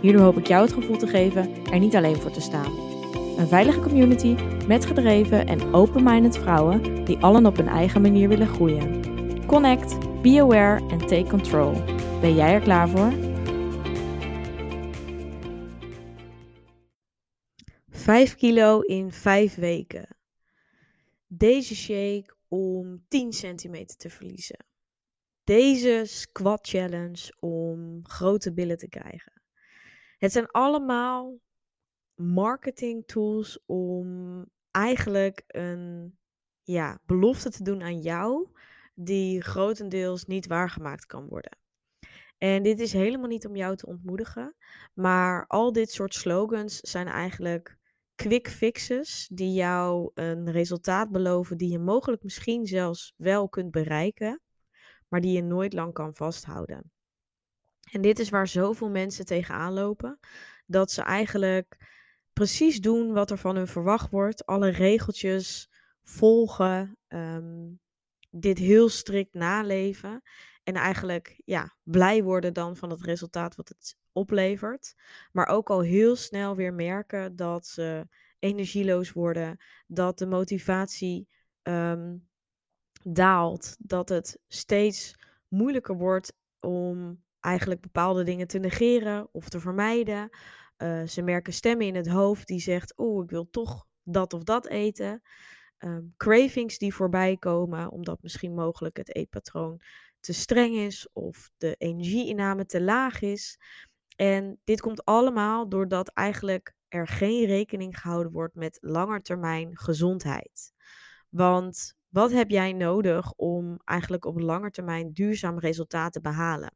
Hierdoor hoop ik jou het gevoel te geven er niet alleen voor te staan. Een veilige community met gedreven en open-minded vrouwen die allen op hun eigen manier willen groeien. Connect, be aware en take control. Ben jij er klaar voor? 5 kilo in 5 weken. Deze shake om 10 centimeter te verliezen. Deze squat challenge om grote billen te krijgen. Het zijn allemaal marketing tools om eigenlijk een ja, belofte te doen aan jou die grotendeels niet waargemaakt kan worden. En dit is helemaal niet om jou te ontmoedigen, maar al dit soort slogans zijn eigenlijk quick fixes die jou een resultaat beloven die je mogelijk misschien zelfs wel kunt bereiken, maar die je nooit lang kan vasthouden. En dit is waar zoveel mensen tegenaan lopen, dat ze eigenlijk precies doen wat er van hun verwacht wordt, alle regeltjes volgen, ehm, dit heel strikt naleven en eigenlijk ja, blij worden dan van het resultaat wat het oplevert, maar ook al heel snel weer merken dat ze energieloos worden, dat de motivatie ehm, daalt, dat het steeds moeilijker wordt om eigenlijk bepaalde dingen te negeren of te vermijden. Uh, ze merken stemmen in het hoofd die zegt, oh, ik wil toch dat of dat eten. Um, cravings die voorbij komen, omdat misschien mogelijk het eetpatroon te streng is of de energieinname te laag is. En dit komt allemaal doordat eigenlijk er geen rekening gehouden wordt met langetermijn gezondheid. Want wat heb jij nodig om eigenlijk op lange termijn duurzaam resultaat te behalen?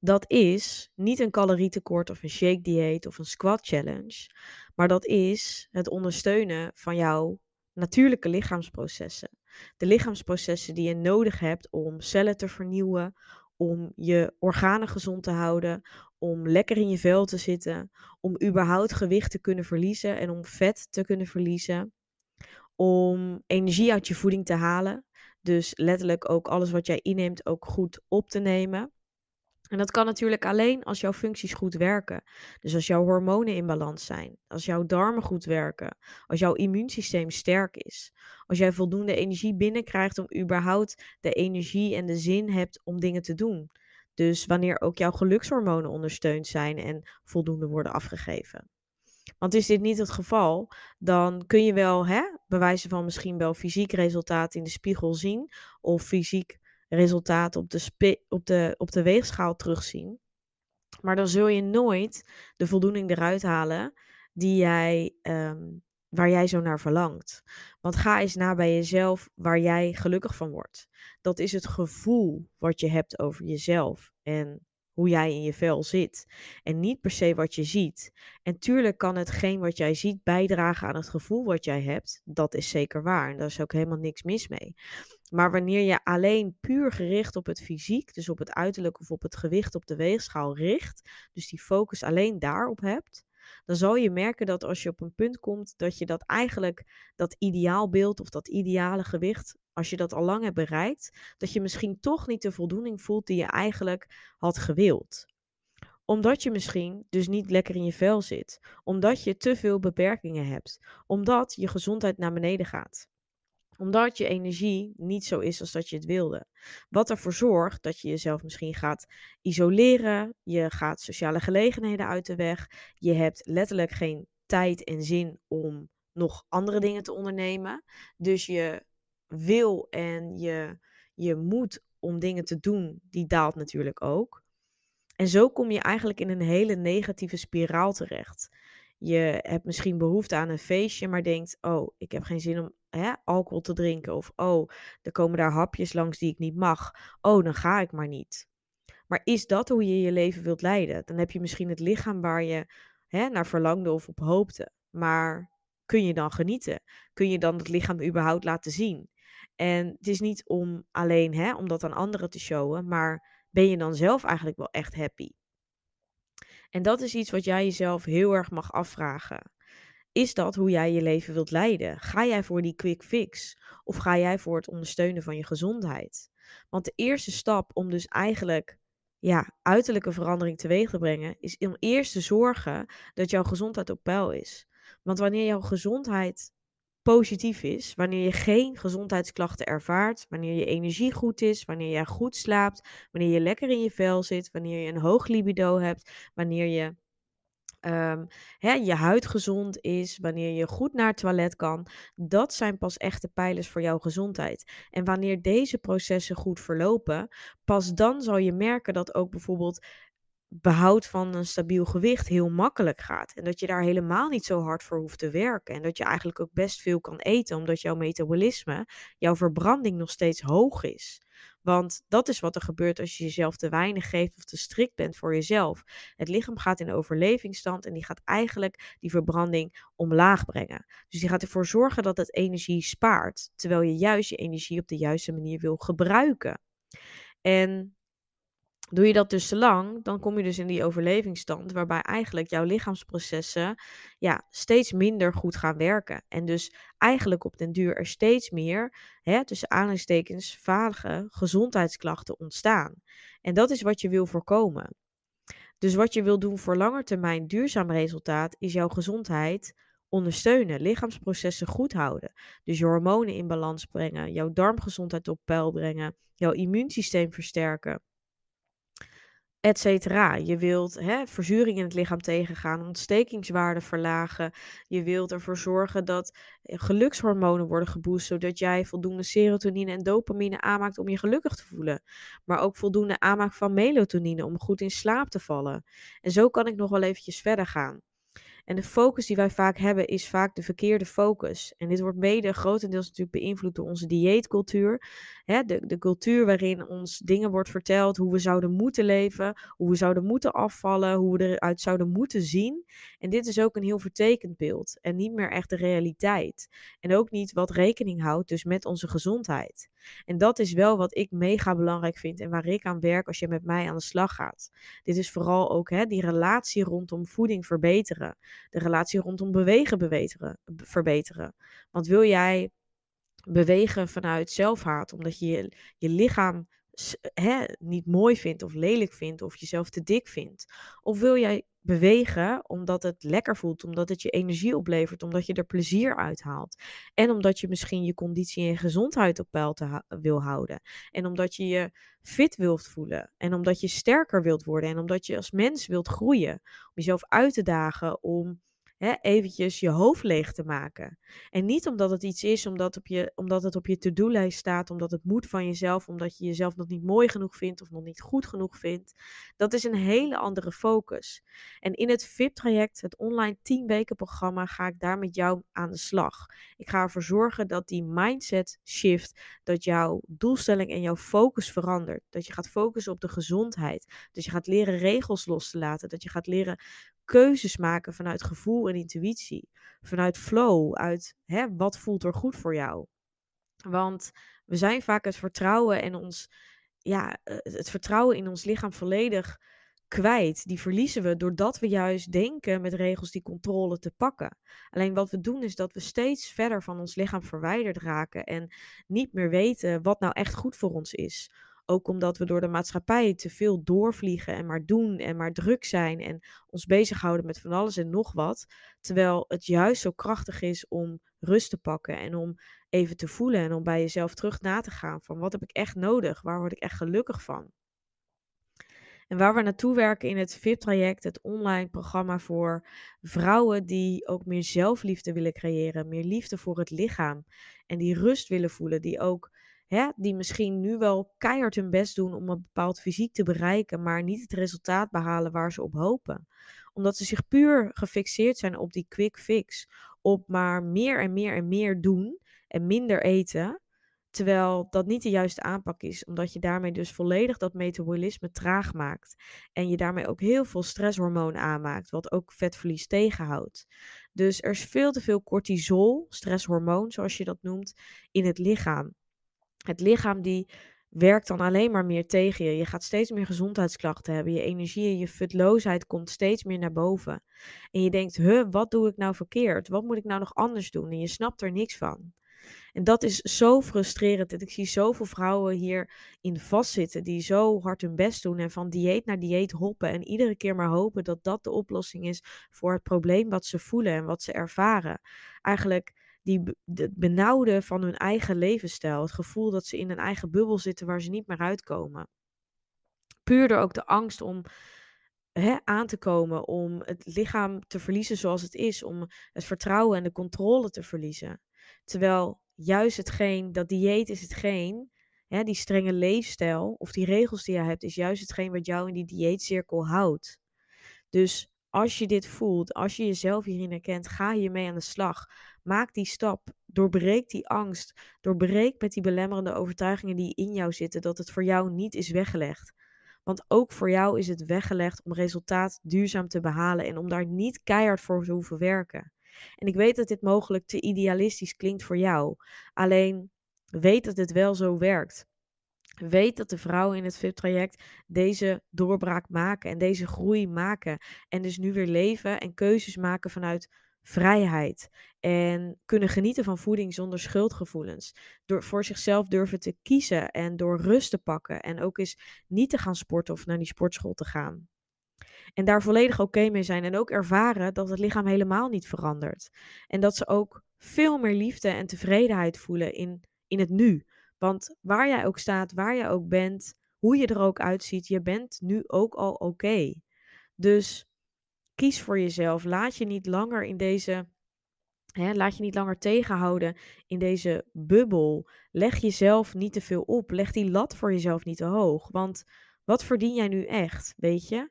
Dat is niet een calorietekort of een shake dieet of een squat challenge, maar dat is het ondersteunen van jouw natuurlijke lichaamsprocessen. De lichaamsprocessen die je nodig hebt om cellen te vernieuwen, om je organen gezond te houden, om lekker in je vel te zitten, om überhaupt gewicht te kunnen verliezen en om vet te kunnen verliezen, om energie uit je voeding te halen. Dus letterlijk ook alles wat jij inneemt ook goed op te nemen. En dat kan natuurlijk alleen als jouw functies goed werken. Dus als jouw hormonen in balans zijn, als jouw darmen goed werken, als jouw immuunsysteem sterk is, als jij voldoende energie binnenkrijgt om überhaupt de energie en de zin hebt om dingen te doen. Dus wanneer ook jouw gelukshormonen ondersteund zijn en voldoende worden afgegeven. Want is dit niet het geval, dan kun je wel, hè, bewijzen van misschien wel fysiek resultaat in de spiegel zien of fysiek resultaat op de, op, de, op de weegschaal terugzien. Maar dan zul je nooit de voldoening eruit halen die jij, ehm, waar jij zo naar verlangt. Want ga eens na bij jezelf waar jij gelukkig van wordt. Dat is het gevoel wat je hebt over jezelf en hoe jij in je vel zit. En niet per se wat je ziet. En tuurlijk kan hetgeen wat jij ziet bijdragen aan het gevoel wat jij hebt. Dat is zeker waar. En daar is ook helemaal niks mis mee. Maar wanneer je alleen puur gericht op het fysiek, dus op het uiterlijk of op het gewicht op de weegschaal richt, dus die focus alleen daarop hebt, dan zal je merken dat als je op een punt komt dat je dat eigenlijk, dat ideaalbeeld of dat ideale gewicht, als je dat al lang hebt bereikt, dat je misschien toch niet de voldoening voelt die je eigenlijk had gewild omdat je misschien dus niet lekker in je vel zit. Omdat je te veel beperkingen hebt. Omdat je gezondheid naar beneden gaat omdat je energie niet zo is als dat je het wilde. Wat ervoor zorgt dat je jezelf misschien gaat isoleren. Je gaat sociale gelegenheden uit de weg. Je hebt letterlijk geen tijd en zin om nog andere dingen te ondernemen. Dus je wil en je, je moed om dingen te doen, die daalt natuurlijk ook. En zo kom je eigenlijk in een hele negatieve spiraal terecht. Je hebt misschien behoefte aan een feestje, maar denkt: Oh, ik heb geen zin om hè, alcohol te drinken. Of oh, er komen daar hapjes langs die ik niet mag. Oh, dan ga ik maar niet. Maar is dat hoe je je leven wilt leiden? Dan heb je misschien het lichaam waar je hè, naar verlangde of op hoopte. Maar kun je dan genieten? Kun je dan het lichaam überhaupt laten zien? En het is niet om alleen hè, om dat aan anderen te showen, maar ben je dan zelf eigenlijk wel echt happy? En dat is iets wat jij jezelf heel erg mag afvragen. Is dat hoe jij je leven wilt leiden? Ga jij voor die quick fix? Of ga jij voor het ondersteunen van je gezondheid? Want de eerste stap om dus eigenlijk ja, uiterlijke verandering teweeg te brengen, is om eerst te zorgen dat jouw gezondheid op peil is. Want wanneer jouw gezondheid positief is, wanneer je geen gezondheidsklachten ervaart, wanneer je energie goed is, wanneer je goed slaapt, wanneer je lekker in je vel zit, wanneer je een hoog libido hebt, wanneer je Ehm, hè, je huid gezond is, wanneer je goed naar het toilet kan, dat zijn pas echte pijlers voor jouw gezondheid. En wanneer deze processen goed verlopen, pas dan zal je merken dat ook bijvoorbeeld behoud van een stabiel gewicht heel makkelijk gaat. En dat je daar helemaal niet zo hard voor hoeft te werken. En dat je eigenlijk ook best veel kan eten, omdat jouw metabolisme, jouw verbranding nog steeds hoog is. Want dat is wat er gebeurt als je jezelf te weinig geeft of te strikt bent voor jezelf. Het lichaam gaat in overlevingsstand en die gaat eigenlijk die verbranding omlaag brengen. Dus die gaat ervoor zorgen dat het energie spaart, terwijl je juist je energie op de juiste manier wil gebruiken. En Doe je dat dus te lang, dan kom je dus in die overlevingsstand, waarbij eigenlijk jouw lichaamsprocessen ja, steeds minder goed gaan werken. En dus eigenlijk op den duur er steeds meer, hè, tussen aanhalingstekens, vage gezondheidsklachten ontstaan. En dat is wat je wil voorkomen. Dus wat je wil doen voor langetermijn duurzaam resultaat, is jouw gezondheid ondersteunen, lichaamsprocessen goed houden. Dus je hormonen in balans brengen, jouw darmgezondheid op peil brengen, jouw immuunsysteem versterken et cetera. Je wilt hè, verzuring in het lichaam tegengaan, ontstekingswaarden verlagen. Je wilt ervoor zorgen dat eh, gelukshormonen worden geboost, zodat jij voldoende serotonine en dopamine aanmaakt om je gelukkig te voelen. Maar ook voldoende aanmaak van melatonine om goed in slaap te vallen. En zo kan ik nog wel eventjes verder gaan. En de focus die wij vaak hebben is vaak de verkeerde focus. En dit wordt mede grotendeels natuurlijk beïnvloed door onze dieetcultuur. Hè, de, de cultuur waarin ons dingen wordt verteld, hoe we zouden moeten leven, hoe we zouden moeten afvallen, hoe we eruit zouden moeten zien. En dit is ook een heel vertekend beeld en niet meer echt de realiteit. En ook niet wat rekening houdt dus met onze gezondheid. En dat is wel wat ik mega belangrijk vind en waar ik aan werk als je met mij aan de slag gaat. Dit is vooral ook hè, die relatie rondom voeding verbeteren. De relatie rondom bewegen verbeteren. Want wil jij bewegen vanuit zelfhaat, omdat je je lichaam hè, niet mooi vindt of lelijk vindt of jezelf te dik vindt? Of wil jij bewegen omdat het lekker voelt, omdat het je energie oplevert, omdat je er plezier uit haalt. En omdat je misschien je conditie en gezondheid op peil te wil houden. En omdat je je fit wilt voelen. En omdat je sterker wilt worden. En omdat je als mens wilt groeien. Om jezelf uit te dagen, om hè, eventjes je hoofd leeg te maken. En niet omdat het iets is, omdat, op je, omdat het op je to-do-lijst staat, omdat het moet van jezelf, omdat je jezelf nog niet mooi genoeg vindt of nog niet goed genoeg vindt. Dat is een hele andere focus. En in het VIP-traject, het online 10 weken programma, ga ik daar met jou aan de slag. Ik ga ervoor zorgen dat die mindset shift, dat jouw doelstelling en jouw focus verandert. Dat je gaat focussen op de gezondheid. Dat je gaat leren regels los te laten. Dat je gaat leren keuzes maken vanuit gevoel en intuïtie. Vanuit flow, uit hè, wat voelt er goed voor jou. Want we zijn vaak het vertrouwen en ons, ja, eh, het vertrouwen in ons lichaam volledig kwijt. Die verliezen we doordat we juist denken met regels die controle te pakken. Alleen wat we doen is dat we steeds verder van ons lichaam verwijderd raken en niet meer weten wat nou echt goed voor ons is. Ook omdat we door de maatschappij te veel doorvliegen en maar doen en maar druk zijn en ons bezighouden met van alles en nog wat. Terwijl het juist zo krachtig is om rust te pakken en om even te voelen en om bij jezelf terug na te gaan van wat heb ik echt nodig? Waar word ik echt gelukkig van? En waar we naartoe werken in het VIP-traject, het online programma voor vrouwen die ook meer zelfliefde willen creëren, meer liefde voor het lichaam en die rust willen voelen, die ook die misschien nu wel keihard hun best doen om een bepaald fysiek te bereiken, maar niet het resultaat behalen waar ze op hopen. Omdat ze zich puur gefixeerd zijn op die quick fix, op maar meer en meer en meer doen en minder eten. Terwijl dat niet de juiste aanpak is, omdat je daarmee dus volledig dat metabolisme traag maakt. En je daarmee ook heel veel stresshormoon aanmaakt, wat ook vetverlies tegenhoudt. Dus er is veel te veel cortisol, stresshormoon zoals je dat noemt, in het lichaam. Het lichaam die werkt dan alleen maar meer tegen je. Je gaat steeds meer gezondheidsklachten hebben. Je energie en je futloosheid komt steeds meer naar boven. En je denkt, huh, wat doe ik nou verkeerd? Wat moet ik nou nog anders doen? En je snapt er niks van. En dat is zo frustrerend. En ik zie zoveel vrouwen hierin vastzitten die zo hard hun best doen en van dieet naar dieet hoppen. En iedere keer maar hopen dat dat de oplossing is voor het probleem wat ze voelen en wat ze ervaren. Eigenlijk die het benauwde van hun eigen levensstijl. Het gevoel dat ze in een eigen bubbel zitten waar ze niet meer uitkomen. Puur door ook de angst om hè, aan te komen, om het lichaam te verliezen zoals het is, om het vertrouwen en de controle te verliezen. Terwijl juist hetgeen, dat dieet is hetgeen, die strenge leefstijl of die regels die je hebt, is juist hetgeen wat jou in die dieetcirkel houdt. Dus als je dit voelt, als je jezelf hierin herkent, ga hiermee aan de slag. Maak die stap. Doorbreek die angst. Doorbreek met die belemmerende overtuigingen die in jou zitten dat het voor jou niet is weggelegd. Want ook voor jou is het weggelegd om resultaat duurzaam te behalen en om daar niet keihard voor te hoeven werken. En ik weet dat dit mogelijk te idealistisch klinkt voor jou. Alleen weet dat het wel zo werkt. Weet dat de vrouwen in het VIP-traject deze doorbraak maken en deze groei maken. En dus nu weer leven en keuzes maken vanuit vrijheid. En kunnen genieten van voeding zonder schuldgevoelens. Door voor zichzelf durven te kiezen en door rust te pakken. En ook eens niet te gaan sporten of naar die sportschool te gaan. En daar volledig oké mee zijn. En ook ervaren dat het lichaam helemaal niet verandert. En dat ze ook veel meer liefde en tevredenheid voelen in, in het nu. Want waar jij ook staat, waar jij ook bent, hoe je er ook uitziet, je bent nu ook al oké. Dus kies voor jezelf. Laat je niet langer in deze. Laat je niet langer tegenhouden in deze bubbel. Leg jezelf niet te veel op. Leg die lat voor jezelf niet te hoog. Want wat verdien jij nu echt? Weet je?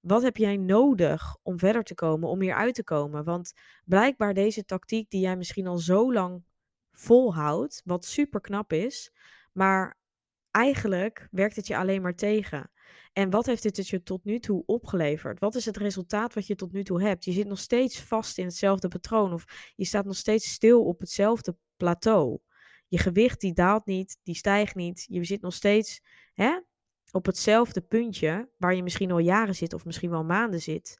Wat heb jij nodig om verder te komen, om hier uit te komen? Want blijkbaar deze tactiek die jij misschien al zo lang volhoudt, wat super knap is, maar eigenlijk werkt het je alleen maar tegen. En wat heeft dit je tot nu toe opgeleverd? Wat is het resultaat wat je tot nu toe hebt? Je zit nog steeds vast in hetzelfde patroon of je staat nog steeds stil op hetzelfde plateau. Je gewicht die daalt niet, die stijgt niet. Je zit nog steeds hè, op hetzelfde puntje waar je misschien al jaren zit of misschien wel maanden zit.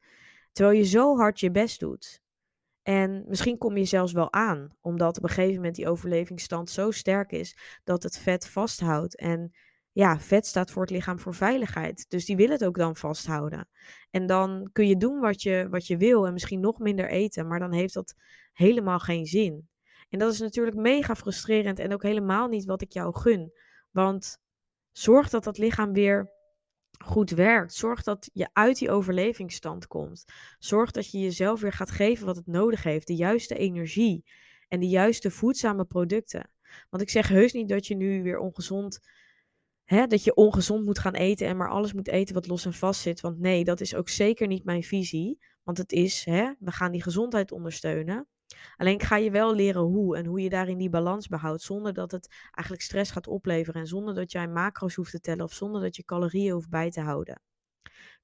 Terwijl je zo hard je best doet. En misschien kom je zelfs wel aan, omdat op een gegeven moment die overlevingsstand zo sterk is dat het vet vasthoudt. En ja, vet staat voor het lichaam voor veiligheid. Dus die wil het ook dan vasthouden. En dan kun je doen wat je, wat je wil en misschien nog minder eten, maar dan heeft dat helemaal geen zin. En dat is natuurlijk mega frustrerend en ook helemaal niet wat ik jou gun. Want zorg dat dat lichaam weer goed werkt. Zorg dat je uit die overlevingsstand komt. Zorg dat je jezelf weer gaat geven wat het nodig heeft. De juiste energie en de juiste voedzame producten. Want ik zeg heus niet dat je nu weer ongezond, hè, dat je ongezond moet gaan eten en maar alles moet eten wat los en vast zit. Want nee, dat is ook zeker niet mijn visie. Want het is, hè, we gaan die gezondheid ondersteunen. Alleen ik ga je wel leren hoe en hoe je daarin die balans behoudt, zonder dat het eigenlijk stress gaat opleveren en zonder dat jij macro's hoeft te tellen of zonder dat je calorieën hoeft bij te houden.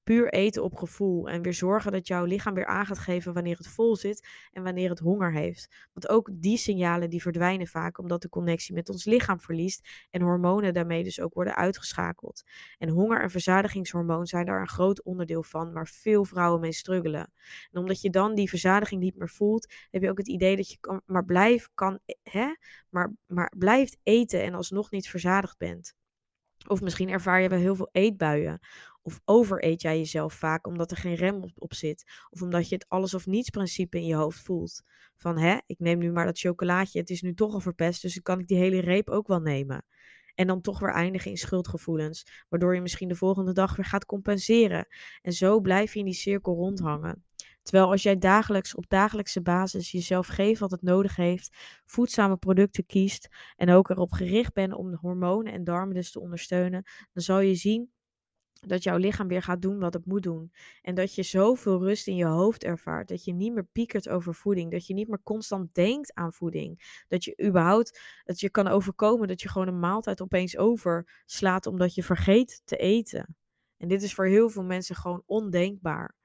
Puur eten op gevoel en weer zorgen dat jouw lichaam weer aan gaat geven wanneer het vol zit en wanneer het honger heeft. Want ook die signalen die verdwijnen vaak omdat de connectie met ons lichaam verliest en hormonen daarmee dus ook worden uitgeschakeld. En honger en verzadigingshormoon zijn daar een groot onderdeel van waar veel vrouwen mee struggelen. En omdat je dan die verzadiging niet meer voelt, heb je ook het idee dat je kan, maar, blijf, kan, hè, maar, maar blijft eten en alsnog niet verzadigd bent. Of misschien ervaar je wel heel veel eetbuien. Of overeet jij jezelf vaak omdat er geen rem op, zit. Of omdat je het alles of niets principe in je hoofd voelt. Van hè, ik neem nu maar dat chocolaatje, het is nu toch al verpest, dus dan kan ik die hele reep ook wel nemen. En dan toch weer eindigen in schuldgevoelens, waardoor je misschien de volgende dag weer gaat compenseren. En zo blijf je in die cirkel rondhangen. Terwijl als jij dagelijks op dagelijkse basis jezelf geeft wat het nodig heeft, voedzame producten kiest en ook erop gericht bent om de hormonen en darmen dus te ondersteunen, dan zal je zien dat jouw lichaam weer gaat doen wat het moet doen. En dat je zoveel rust in je hoofd ervaart. Dat je niet meer piekert over voeding. Dat je niet meer constant denkt aan voeding. Dat je überhaupt, dat je kan overkomen dat je gewoon een maaltijd opeens overslaat omdat je vergeet te eten. En dit is voor heel veel mensen gewoon ondenkbaar.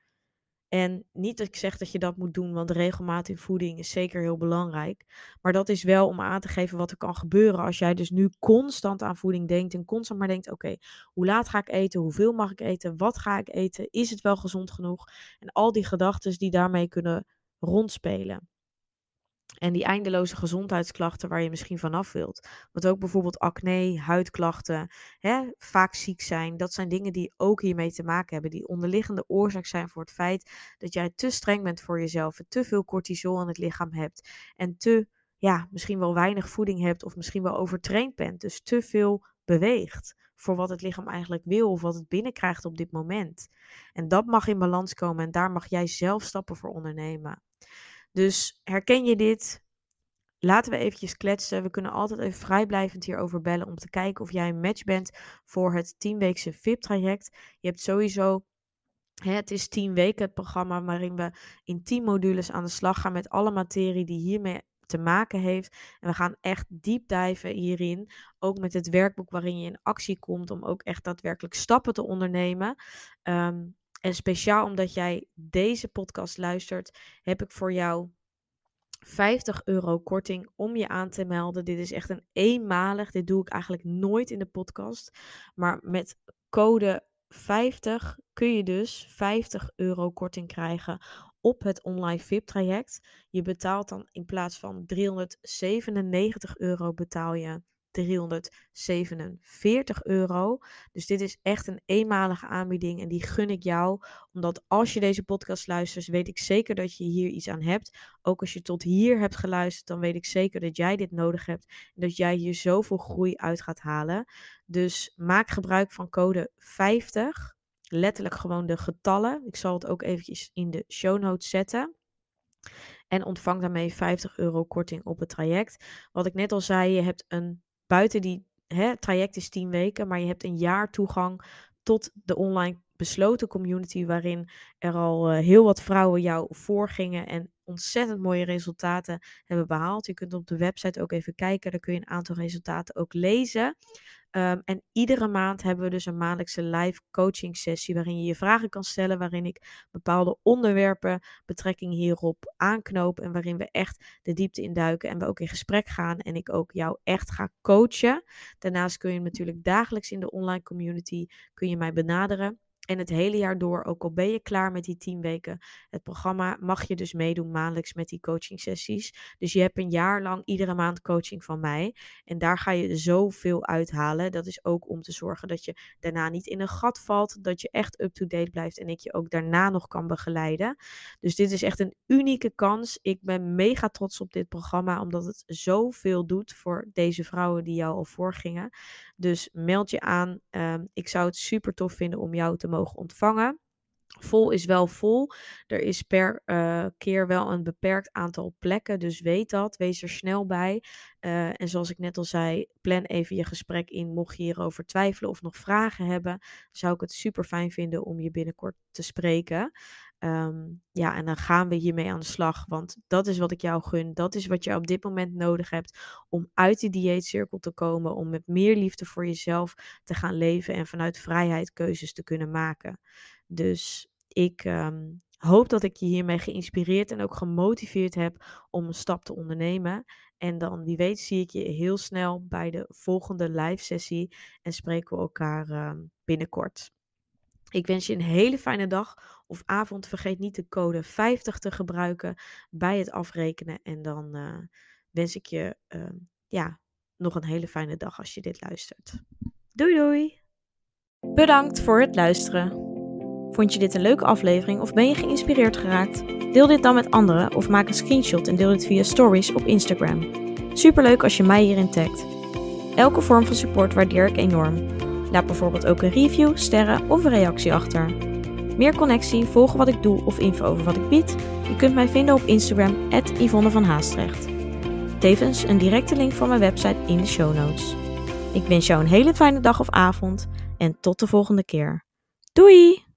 En niet dat ik zeg dat je dat moet doen, want regelmaat in voeding is zeker heel belangrijk. Maar dat is wel om aan te geven wat er kan gebeuren als jij dus nu constant aan voeding denkt en constant maar denkt: oké, hoe laat ga ik eten? Hoeveel mag ik eten? Wat ga ik eten? Is het wel gezond genoeg? En al die gedachten die daarmee kunnen rondspelen. En die eindeloze gezondheidsklachten waar je misschien vanaf wilt. Want ook bijvoorbeeld acne, huidklachten, hè, vaak ziek zijn. Dat zijn dingen die ook hiermee te maken hebben. Die onderliggende oorzaak zijn voor het feit dat jij te streng bent voor jezelf. Te veel cortisol in het lichaam hebt. En te, ja, misschien wel weinig voeding hebt. Of misschien wel overtraind bent. Dus te veel beweegt voor wat het lichaam eigenlijk wil of wat het binnenkrijgt op dit moment. En dat mag in balans komen en daar mag jij zelf stappen voor ondernemen. Dus herken je dit? Laten we eventjes kletsen. We kunnen altijd even vrijblijvend hierover bellen om te kijken of jij een match bent voor het 10-weekse VIP-traject. Je hebt sowieso het is 10 weken het programma waarin we in 10 modules aan de slag gaan met alle materie die hiermee te maken heeft. En we gaan echt diep diven hierin. Ook met het werkboek waarin je in actie komt om ook echt daadwerkelijk stappen te ondernemen. Um, en speciaal omdat jij deze podcast luistert, heb ik voor jou 50 euro korting om je aan te melden. Dit is echt een eenmalig. Dit doe ik eigenlijk nooit in de podcast. Maar met code 50 kun je dus 50 euro korting krijgen op het online VIP-traject. Je betaalt dan in plaats van 397 euro betaal je 347 euro. Dus dit is echt een eenmalige aanbieding en die gun ik jou. Omdat als je deze podcast luistert, weet ik zeker dat je hier iets aan hebt. Ook als je tot hier hebt geluisterd, dan weet ik zeker dat jij dit nodig hebt. En dat jij hier zoveel groei uit gaat halen. Dus maak gebruik van code 50. Letterlijk gewoon de getallen. Ik zal het ook eventjes in de show notes zetten. En ontvang daarmee 50 euro korting op het traject. Wat ik net al zei, je hebt een buiten die hè, traject is 10 weken, maar je hebt een jaar toegang tot de online besloten community waarin er al uh, heel wat vrouwen jou voorgingen en ontzettend mooie resultaten hebben behaald. Je kunt op de website ook even kijken, daar kun je een aantal resultaten ook lezen. Um, en iedere maand hebben we dus een maandelijkse live coaching sessie waarin je je vragen kan stellen, waarin ik bepaalde onderwerpen betrekking hierop aanknoop en waarin we echt de diepte induiken en we ook in gesprek gaan en ik ook jou echt ga coachen. Daarnaast kun je natuurlijk dagelijks in de online community kun je mij benaderen. En het hele jaar door, ook al ben je klaar met die 10 weken, het programma mag je dus meedoen maandelijks met die coaching sessies. Dus je hebt een jaar lang iedere maand coaching van mij. En daar ga je zoveel uithalen. Dat is ook om te zorgen dat je daarna niet in een gat valt. Dat je echt up-to-date blijft en ik je ook daarna nog kan begeleiden. Dus dit is echt een unieke kans. Ik ben mega trots op dit programma, omdat het zoveel doet voor deze vrouwen die jou al voorgingen. Dus meld je aan. Ehm, ik zou het super tof vinden om jou te mogen ontvangen. Vol is wel vol. Er is per uh, keer wel een beperkt aantal plekken. Dus weet dat. Wees er snel bij. Uh, en zoals ik net al zei, plan even je gesprek in. Mocht je hierover twijfelen of nog vragen hebben, zou ik het super fijn vinden om je binnenkort te spreken. Um, ja, en dan gaan we hiermee aan de slag. Want dat is wat ik jou gun. Dat is wat je op dit moment nodig hebt om uit die dieetcirkel te komen. Om met meer liefde voor jezelf te gaan leven en vanuit vrijheid keuzes te kunnen maken. Dus ik um, hoop dat ik je hiermee geïnspireerd en ook gemotiveerd heb om een stap te ondernemen. En dan, wie weet, zie ik je heel snel bij de volgende live sessie en spreken we elkaar um, binnenkort. Ik wens je een hele fijne dag of avond. Vergeet niet de code 50 te gebruiken bij het afrekenen. En dan uh, wens ik je uh, ja, nog een hele fijne dag als je dit luistert. Doei doei! Bedankt voor het luisteren. Vond je dit een leuke aflevering of ben je geïnspireerd geraakt? Deel dit dan met anderen of maak een screenshot en deel dit via stories op Instagram. Superleuk als je mij hierin tagt. Elke vorm van support waardeer ik enorm. Laat bijvoorbeeld ook een review, sterren of een reactie achter. Meer connectie, volgen wat ik doe of info over wat ik bied? Je kunt mij vinden op Instagram, Yvonne van Haastrecht. Tevens een directe link van mijn website in de show notes. Ik wens jou een hele fijne dag of avond en tot de volgende keer. Doei!